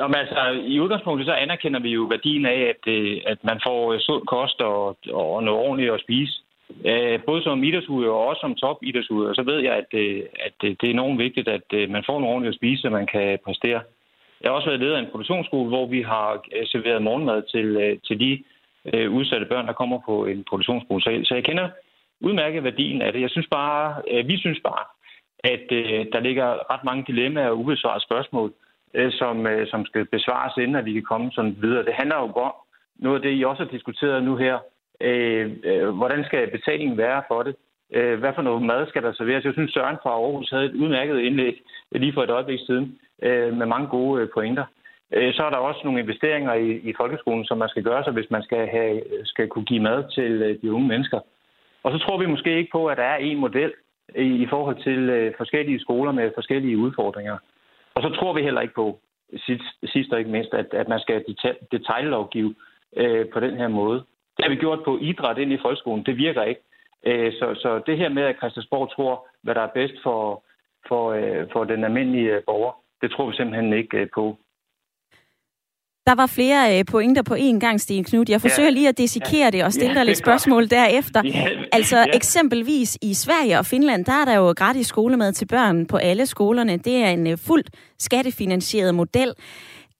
Jamen, altså, I udgangspunktet så anerkender vi jo værdien af, at, øh, at man får øh, sund kost og, og noget ordentligt at spise. Øh, både som idrætsudøver og også som top idrætsudøver, så ved jeg, at, at det er enormt vigtigt, at man får noget ordentligt at spise, så man kan præstere. Jeg har også været leder af en produktionsskole, hvor vi har serveret morgenmad til, til de udsatte børn, der kommer på en produktionsskole. Så, så jeg kender udmærket værdien af det. Jeg synes bare, vi synes bare, at der ligger ret mange dilemmaer og ubesvarede spørgsmål, øh, som, øh, som skal besvares, inden at vi kan komme sådan videre. Det handler jo om noget af det, I også har diskuteret nu her. Øh, øh, hvordan skal betalingen være for det? Øh, hvad for noget mad skal der serveres? Jeg synes, Søren fra Aarhus havde et udmærket indlæg lige for et øjeblik siden øh, med mange gode øh, pointer. Øh, så er der også nogle investeringer i, i folkeskolen, som man skal gøre sig, hvis man skal, have, skal kunne give mad til øh, de unge mennesker. Og så tror vi måske ikke på, at der er en model i, i forhold til øh, forskellige skoler med forskellige udfordringer. Og så tror vi heller ikke på, sidst, sidst og ikke mindst, at, at man skal detaljlovgive øh, på den her måde. Det har vi gjort på idræt ind i folkeskolen. Det virker ikke. Øh, så, så det her med, at Christiansborg tror, hvad der er bedst for, for, øh, for den almindelige borger, det tror vi simpelthen ikke øh, på. Der var flere øh, pointer på én gang, Sten Knud. Jeg forsøger lige at dissekere det og stille ja, dig lidt spørgsmål godt. derefter. Ja, altså ja. eksempelvis i Sverige og Finland, der er der jo gratis skolemad til børn på alle skolerne. Det er en øh, fuldt skattefinansieret model.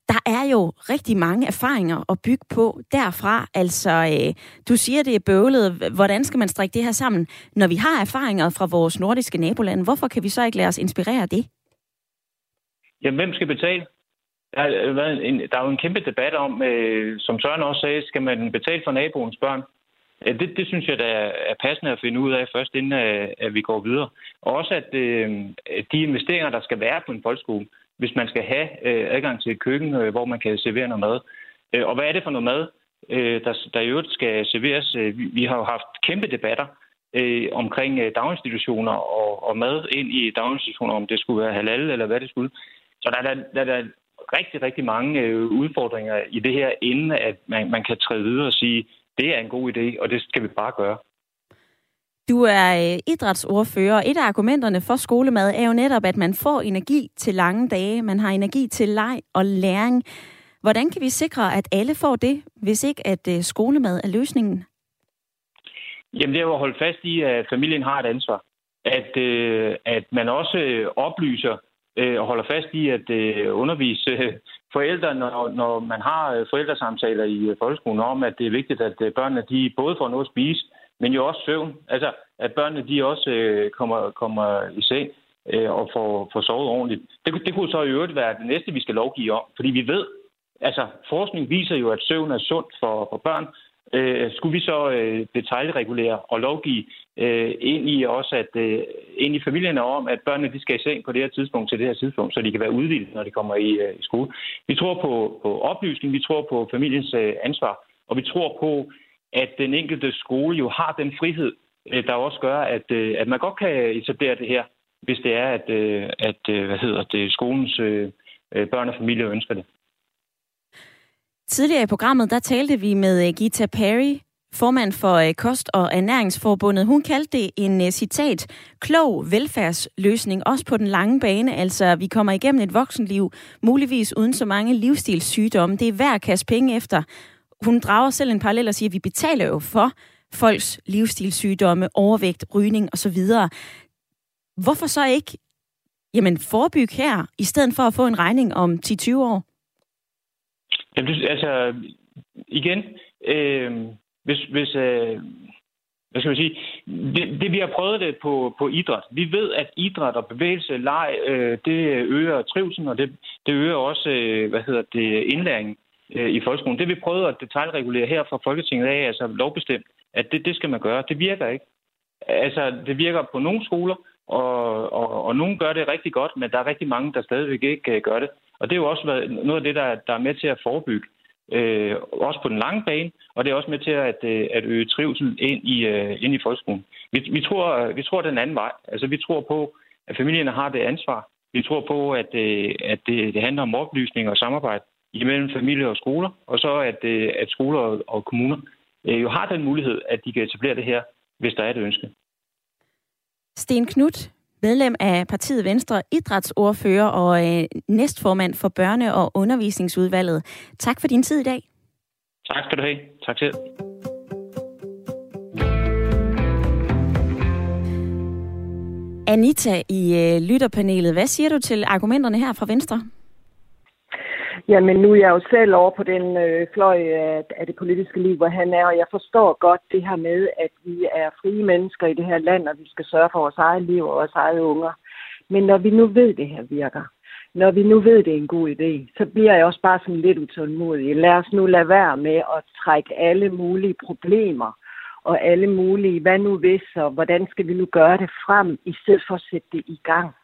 Der er jo rigtig mange erfaringer at bygge på derfra. Altså, øh, du siger, det er bøvlet. Hvordan skal man strikke det her sammen? Når vi har erfaringer fra vores nordiske nabolande, hvorfor kan vi så ikke lade os inspirere af det? Jamen, hvem skal betale? Der har, været en, der er jo en kæmpe debat om, øh, som Søren også sagde, skal man betale for naboens børn? Det, det synes jeg, der er passende at finde ud af først, inden at, at vi går videre. Og også, at øh, de investeringer, der skal være på en folkeskole, hvis man skal have øh, adgang til et køkken, øh, hvor man kan servere noget mad. Øh, og hvad er det for noget mad, øh, der, der i øvrigt skal serveres? Øh, vi, vi har jo haft kæmpe debatter øh, omkring øh, daginstitutioner og, og mad ind i daginstitutioner, om det skulle være halal eller hvad det skulle. Så der er der, der, der rigtig, rigtig mange øh, udfordringer i det her, inden at man, man kan træde videre og sige, det er en god idé, og det skal vi bare gøre. Du er øh, idrætsordfører, og et af argumenterne for skolemad er jo netop, at man får energi til lange dage. Man har energi til leg og læring. Hvordan kan vi sikre, at alle får det, hvis ikke at øh, skolemad er løsningen? Jamen det er jo at holde fast i, at familien har et ansvar. At, at man også oplyser øh, og holder fast i at øh, undervise øh, forældre, når, når man har øh, forældresamtaler i øh, folkeskolen om, at det er vigtigt, at øh, børnene de både får noget at spise, men jo også søvn. Altså, at børnene de også øh, kommer, kommer i seng øh, og får, får sovet ordentligt. Det, det kunne så i øvrigt være det næste, vi skal lovgive om, fordi vi ved, altså forskning viser jo, at søvn er sundt for, for børn, øh, skulle vi så øh, detaljregulere og lovgive øh, ind i også at øh, ind i familierne om, at børnene de skal i seng på det her tidspunkt til det her tidspunkt, så de kan være udvildet, når de kommer i, øh, i skole. Vi tror på, på oplysning, vi tror på familiens øh, ansvar, og vi tror på, at den enkelte skole jo har den frihed, øh, der også gør, at, øh, at man godt kan etablere det her, hvis det er, at, øh, at øh, hvad hedder det, skolens øh, øh børn og familie ønsker det. Tidligere i programmet, der talte vi med øh, Gita Perry, formand for øh, Kost- og Ernæringsforbundet. Hun kaldte det en øh, citat, klog velfærdsløsning, også på den lange bane. Altså, vi kommer igennem et voksenliv, muligvis uden så mange livsstilssygdomme. Det er værd at kaste penge efter. hun drager selv en parallel og siger, at vi betaler jo for folks livsstilssygdomme, overvægt, rygning osv. Hvorfor så ikke jamen, forebygge her, i stedet for at få en regning om 10-20 år? Jamen, altså, igen, øh, hvis, hvis, øh, hvad skal man sige, det, det vi har prøvet det på, på idræt. Vi ved, at idræt og bevægelse, leg, øh, det øger trivsel, og det, det øger også, øh, hvad hedder det, indlæring øh, i folkeskolen. Det vi prøvede at detaljregulere her fra Folketinget af, altså lovbestemt, at det, det skal man gøre. Det virker ikke. Altså, det virker på nogle skoler, og, og, og nogle gør det rigtig godt, men der er rigtig mange, der stadigvæk ikke øh, gør det. Og det er jo også noget af det, der, der er med til at forebygge, øh, også på den lange bane, og det er også med til at, øh, at øge trivsel ind i, øh, ind i folkeskolen. Vi, vi, tror, øh, vi tror den anden vej. Altså, vi tror på, at familierne har det ansvar. Vi tror på, at, øh, at det, det handler om oplysning og samarbejde imellem familie og skoler, og så at, øh, at skoler og, og kommuner øh, jo har den mulighed, at de kan etablere det her, hvis der er et ønske. Sten Knudt, medlem af partiet Venstre, idrætsordfører og øh, næstformand for børne- og undervisningsudvalget. Tak for din tid i dag. Tak skal du have. Tak selv. Anita i øh, lytterpanelet, hvad siger du til argumenterne her fra Venstre? Jamen, nu er jeg jo selv over på den øh, fløj af, af det politiske liv, hvor han er, og jeg forstår godt det her med, at vi er frie mennesker i det her land, og vi skal sørge for vores eget liv og vores eget unger. Men når vi nu ved, det her virker, når vi nu ved, det er en god idé, så bliver jeg også bare sådan lidt utålmodig. Lad os nu lade være med at trække alle mulige problemer og alle mulige, hvad nu hvis, og hvordan skal vi nu gøre det frem, i stedet for at sætte det i gang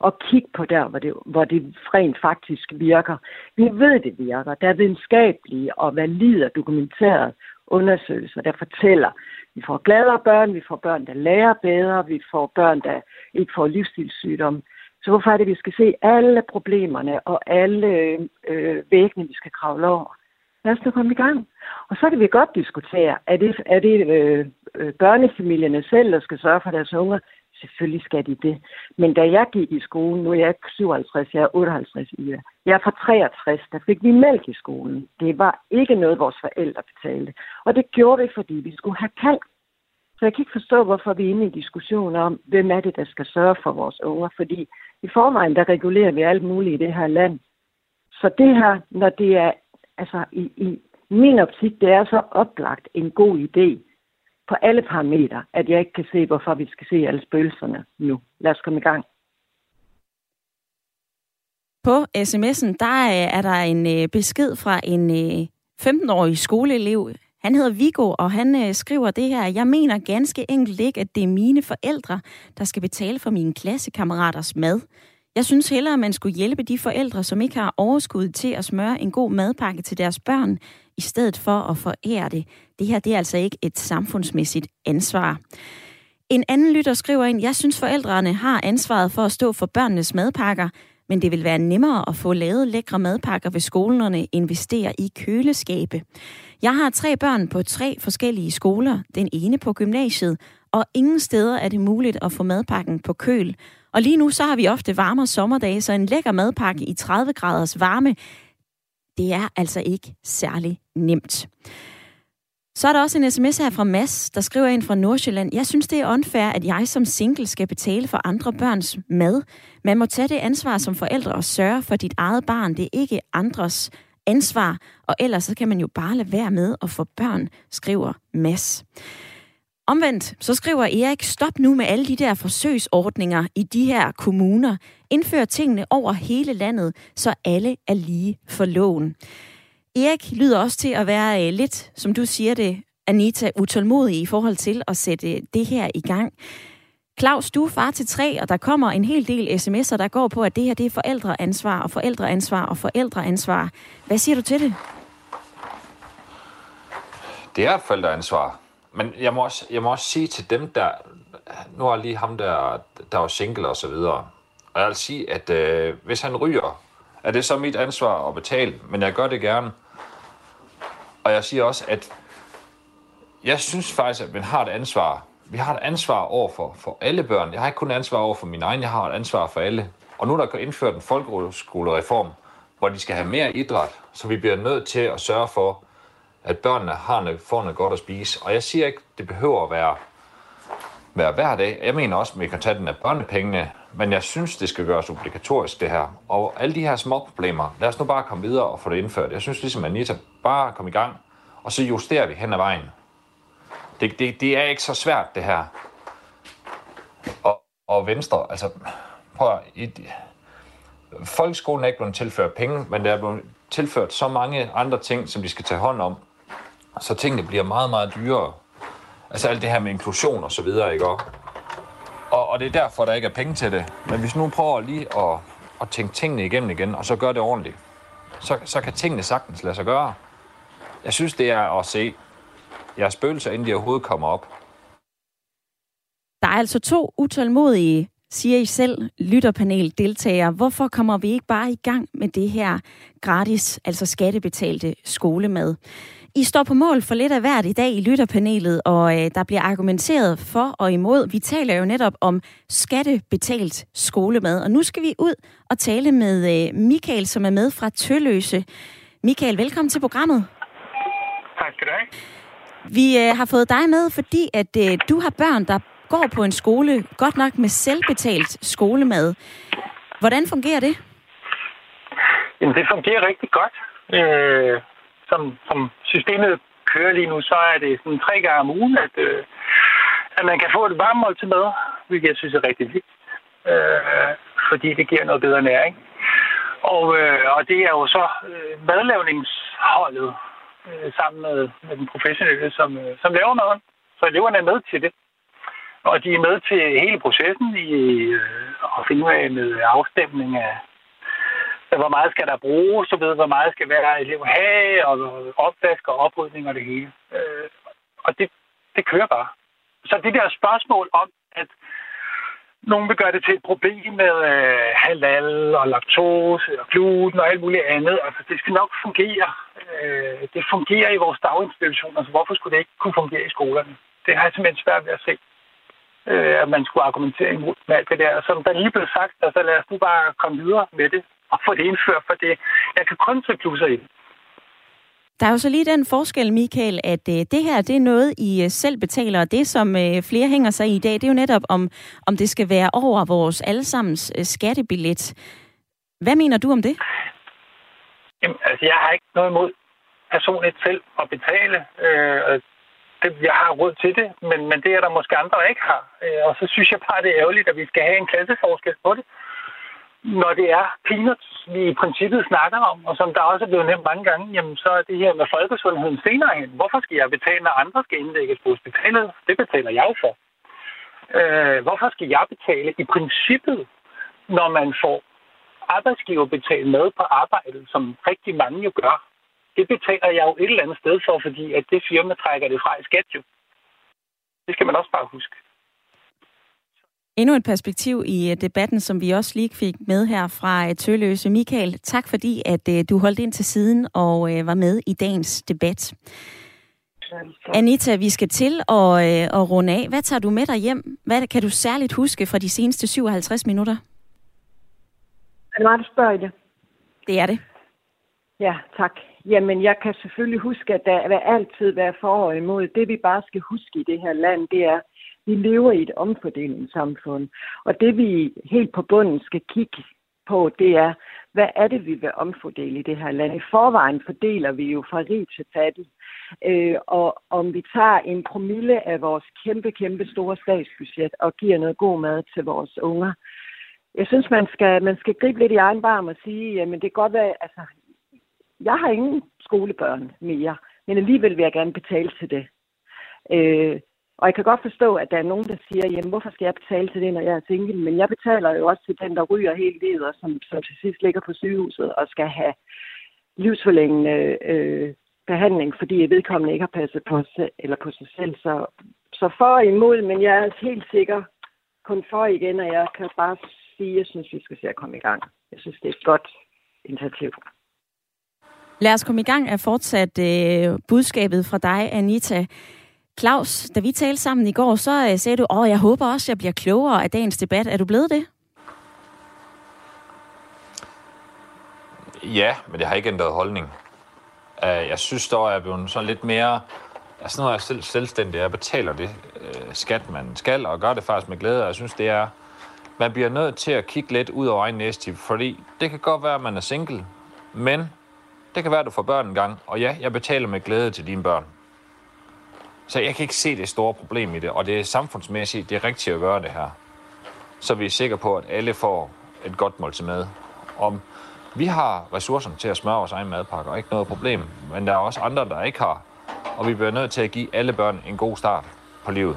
og kigge på der, hvor det, hvor det rent faktisk virker. Vi ved, det virker. Der er videnskabelige og valide og dokumenterede undersøgelser, der fortæller, vi får gladere børn, vi får børn, der lærer bedre, vi får børn, der ikke får livsstilssygdomme. Så hvorfor er det, at vi skal se alle problemerne og alle øh, væggene, vi skal kravle over? Lad os nu komme i gang. Og så kan vi godt diskutere, er det, er det øh, øh børnefamilierne selv, der skal sørge for deres unger, Selvfølgelig skal de det. Men da jeg gik i skolen, nu er jeg 57, jeg er 58 i Jeg er fra 63, der fik vi mælk i skolen. Det var ikke noget, vores forældre betalte. Og det gjorde vi, fordi vi skulle have kalk. Så jeg kan ikke forstå, hvorfor vi er inde i diskussioner diskussion om, hvem er det, der skal sørge for vores unger. Fordi i forvejen, der regulerer vi alt muligt i det her land. Så det her, når det er, altså i, i min optik, det er så oplagt en god idé, på alle parametre, at jeg ikke kan se, hvorfor vi skal se alle spøgelserne nu. Lad os komme i gang. På sms'en, der øh, er der en øh, besked fra en øh, 15-årig skoleelev. Han hedder Vigo, og han skriver det her. Jeg mener ganske enkelt ikke, at det er mine forældre, der skal betale for mine klassekammeraters mad. Jeg synes hellere, at man skulle hjælpe de forældre, som ikke har overskud til at smøre en god madpakke til deres børn, i stedet for at forære det. Det her det er altså ikke et samfundsmæssigt ansvar. En anden lytter skriver ind, jeg synes forældrene har ansvaret for at stå for børnenes madpakker, men det vil være nemmere at få lavet lækre madpakker, hvis skolerne investerer i køleskabe. Jeg har tre børn på tre forskellige skoler, den ene på gymnasiet, og ingen steder er det muligt at få madpakken på køl. Og lige nu så har vi ofte varmere sommerdage, så en lækker madpakke i 30 graders varme, det er altså ikke særlig nemt. Så er der også en sms her fra Mass, der skriver ind fra Nordsjælland. Jeg synes, det er unfair, at jeg som single skal betale for andre børns mad. Man må tage det ansvar som forældre og sørge for dit eget barn. Det er ikke andres ansvar, og ellers så kan man jo bare lade være med at få børn, skriver Mass. Omvendt, så skriver Erik, stop nu med alle de der forsøgsordninger i de her kommuner. Indfør tingene over hele landet, så alle er lige for loven. Erik lyder også til at være øh, lidt, som du siger det, Anita, utålmodig i forhold til at sætte øh, det her i gang. Claus, du er far til tre, og der kommer en hel del sms'er, der går på, at det her det er forældreansvar og forældreansvar og forældreansvar. Hvad siger du til det? Det er forældreansvar. Men jeg må, også, jeg må også sige til dem, der... Nu er lige ham, der, der var single og så videre. Og jeg vil sige, at øh, hvis han ryger, er det så mit ansvar at betale, men jeg gør det gerne. Og jeg siger også, at jeg synes faktisk, at man har et ansvar. Vi har et ansvar over for, for alle børn. Jeg har ikke kun ansvar over for min egen, jeg har et ansvar for alle. Og nu er der indført en folkeskolereform, hvor de skal have mere idræt, så vi bliver nødt til at sørge for, at børnene har noget, får noget godt at spise. Og jeg siger ikke, det behøver at være, være hver dag. Jeg mener også, at vi kan tage den af børnepengene, men jeg synes, det skal gøres obligatorisk, det her. Og alle de her små problemer, lad os nu bare komme videre og få det indført. Jeg synes ligesom, Anita, bare kom i gang, og så justerer vi hen ad vejen. Det, det, det er ikke så svært, det her. Og, og Venstre, altså, prøv at, i, folkeskolen er ikke blevet tilført penge, men der er blevet tilført så mange andre ting, som de skal tage hånd om, så tingene bliver meget, meget dyrere. Altså alt det her med inklusion og så videre, ikke? Og, og det er derfor, der ikke er penge til det. Men hvis nu prøver lige at, at tænke tingene igennem igen, og så gør det ordentligt, så, så kan tingene sagtens lade sig gøre. Jeg synes, det er at se jeres spøgelser, inden de overhovedet kommer op. Der er altså to utålmodige, siger I selv, lytterpaneldeltagere. Hvorfor kommer vi ikke bare i gang med det her gratis, altså skattebetalte skolemad? I står på mål for lidt af hvert i dag i lytterpanelet, og øh, der bliver argumenteret for og imod. Vi taler jo netop om skattebetalt skolemad, og nu skal vi ud og tale med øh, Michael, som er med fra Tølløse. Michael, velkommen til programmet. Tak skal du have. Vi øh, har fået dig med, fordi at øh, du har børn, der går på en skole, godt nok med selvbetalt skolemad. Hvordan fungerer det? Jamen, det fungerer rigtig godt. Øh, som, som systemet kører lige nu, så er det sådan tre gange om ugen, at, øh, at man kan få et varmt til mad, hvilket jeg synes er rigtig vigtigt, øh, fordi det giver noget bedre næring. Og, øh, og det er jo så øh, madlavningsholdet øh, sammen med, med den professionelle, som, øh, som laver maden. Så eleverne er med til det. Og de er med til hele processen i øh, at finde ud af med afstemning af, hvor meget skal der bruges, så ved, hvor meget skal hver elev have, og opvask og oprydning og det hele. Øh, og det, det kører bare. Så det der spørgsmål om, at nogen vil gøre det til et problem med øh, halal og laktose og gluten og alt muligt andet. Altså, det skal nok fungere. Øh, det fungerer i vores daginstitutioner, så hvorfor skulle det ikke kunne fungere i skolerne? Det har jeg simpelthen svært ved at se, øh, at man skulle argumentere imod med alt det der. Som der lige blev sagt, altså lad os nu bare komme videre med det og få det indført, for det, jeg kan kun se plusser i. Der er jo så lige den forskel, Michael, at øh, det her det er noget, I øh, selv betaler, og det, som øh, flere hænger sig i i dag, det er jo netop, om, om det skal være over vores allesammens øh, skattebillet. Hvad mener du om det? Jamen, altså, jeg har ikke noget imod personligt selv at betale. Øh, det, jeg har råd til det, men, men det er der måske andre, der ikke har. Øh, og så synes jeg bare, det er ærgerligt, at vi skal have en klasseforskel på det når det er peanuts, vi i princippet snakker om, og som der også er blevet nævnt mange gange, jamen så er det her med folkesundheden senere hen. Hvorfor skal jeg betale, når andre skal indlægges på hospitalet? Det betaler jeg for. Øh, hvorfor skal jeg betale i princippet, når man får arbejdsgiverbetalt med på arbejdet, som rigtig mange jo gør? Det betaler jeg jo et eller andet sted for, fordi at det firma trækker det fra i skat jo. Det skal man også bare huske. Endnu et perspektiv i øh, debatten, som vi også lige fik med her fra øh, Tøløse. Michael, tak fordi at øh, du holdt ind til siden og var med i dagens debat. Anita, vi skal til at, at runde af. Hvad tager du med dig hjem? Hvad kan du særligt huske fra de seneste 57 minutter? Er det mig, der spørger i det? Det er det. Ja, tak. Jamen, jeg kan selvfølgelig huske, at der vil altid være for og imod. Det vi bare skal huske i det her land, det er, vi lever i et omfordelingssamfund, og det vi helt på bunden skal kigge på, det er, hvad er det, vi vil omfordele i det her land? I forvejen fordeler vi jo fra rig til fattig. Øh, og om vi tager en promille af vores kæmpe, kæmpe store statsbudget og giver noget god mad til vores unger, jeg synes, man skal, man skal gribe lidt i egen barm og sige, jamen det kan godt være, altså, jeg har ingen skolebørn mere, men alligevel vil jeg gerne betale til det. Øh, og jeg kan godt forstå, at der er nogen, der siger, jamen hvorfor skal jeg betale til det, når jeg er single? Men jeg betaler jo også til den, der ryger helt livet, og som, som til sidst ligger på sygehuset og skal have livsforlængende øh, behandling, fordi vedkommende ikke har passet på sig, eller på sig selv. Så, så for og imod, men jeg er helt sikker kun for igen, og jeg kan bare sige, at jeg synes, vi skal se at komme i gang. Jeg synes, det er et godt initiativ. Lad os komme i gang af fortsat øh, budskabet fra dig, Anita. Claus, da vi talte sammen i går, så øh, sagde du, at jeg håber også, at jeg bliver klogere af dagens debat. Er du blevet det? Ja, men det har ikke ændret holdning. Øh, jeg synes dog, at jeg er blevet sådan lidt mere... Altså nu er jeg selv selvstændig, jeg betaler det øh, skat, man skal, og gør det faktisk med glæde, og jeg synes, det er... Man bliver nødt til at kigge lidt ud over egen næste, fordi det kan godt være, at man er single, men det kan være, at du får børn en gang, og ja, jeg betaler med glæde til dine børn. Så jeg kan ikke se det store problem i det, og det er samfundsmæssigt, det er rigtigt at gøre det her. Så vi er sikre på, at alle får et godt måltid med. Om vi har ressourcerne til at smøre vores egen madpakke, og ikke noget problem. Men der er også andre, der ikke har. Og vi bliver nødt til at give alle børn en god start på livet.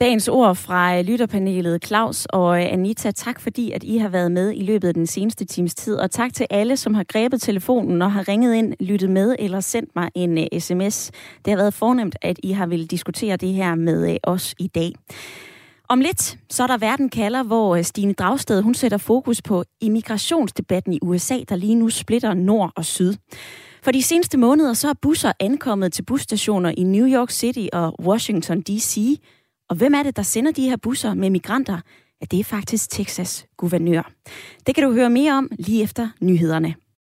Dagens ord fra øh, lytterpanelet Claus og øh, Anita, tak fordi, at I har været med i løbet af den seneste times tid. Og tak til alle, som har grebet telefonen og har ringet ind, lyttet med eller sendt mig en øh, sms. Det har været fornemt, at I har vil diskutere det her med os i dag. Om lidt, så er der Verden kalder, hvor Stine Dragsted hun sætter fokus på immigrationsdebatten i USA, der lige nu splitter nord og syd. For de seneste måneder så er busser ankommet til busstationer i New York City og Washington D.C., og hvem er det, der sender de her busser med migranter? Ja, det er faktisk Texas guvernør. Det kan du høre mere om lige efter nyhederne.